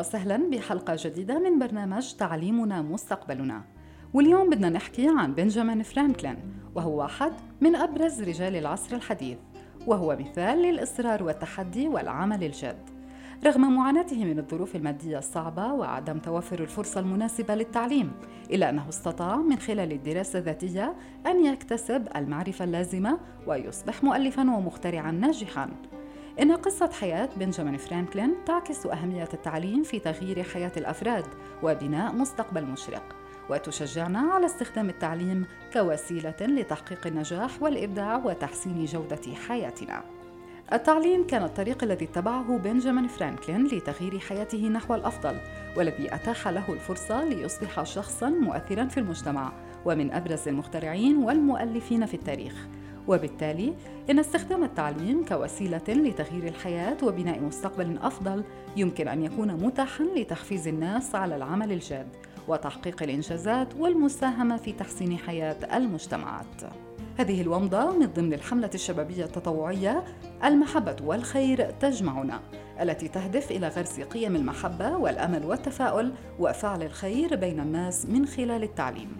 وسهلا بحلقة جديدة من برنامج تعليمنا مستقبلنا. واليوم بدنا نحكي عن بنجامين فرانكلين وهو واحد من أبرز رجال العصر الحديث وهو مثال للإصرار والتحدي والعمل الجاد. رغم معاناته من الظروف المادية الصعبة وعدم توفر الفرصة المناسبة للتعليم إلا أنه استطاع من خلال الدراسة الذاتية أن يكتسب المعرفة اللازمة ويصبح مؤلفا ومخترعا ناجحا. إن قصة حياة بنجامين فرانكلين تعكس أهمية التعليم في تغيير حياة الأفراد وبناء مستقبل مشرق وتشجعنا على استخدام التعليم كوسيلة لتحقيق النجاح والإبداع وتحسين جودة حياتنا. التعليم كان الطريق الذي اتبعه بنجامين فرانكلين لتغيير حياته نحو الأفضل والذي أتاح له الفرصة ليصبح شخصا مؤثرا في المجتمع ومن أبرز المخترعين والمؤلفين في التاريخ وبالتالي إن استخدام التعليم كوسيلة لتغيير الحياة وبناء مستقبل أفضل يمكن أن يكون متاحا لتحفيز الناس على العمل الجاد وتحقيق الإنجازات والمساهمة في تحسين حياة المجتمعات. هذه الومضة من ضمن الحملة الشبابية التطوعية المحبة والخير تجمعنا التي تهدف إلى غرس قيم المحبة والأمل والتفاؤل وفعل الخير بين الناس من خلال التعليم.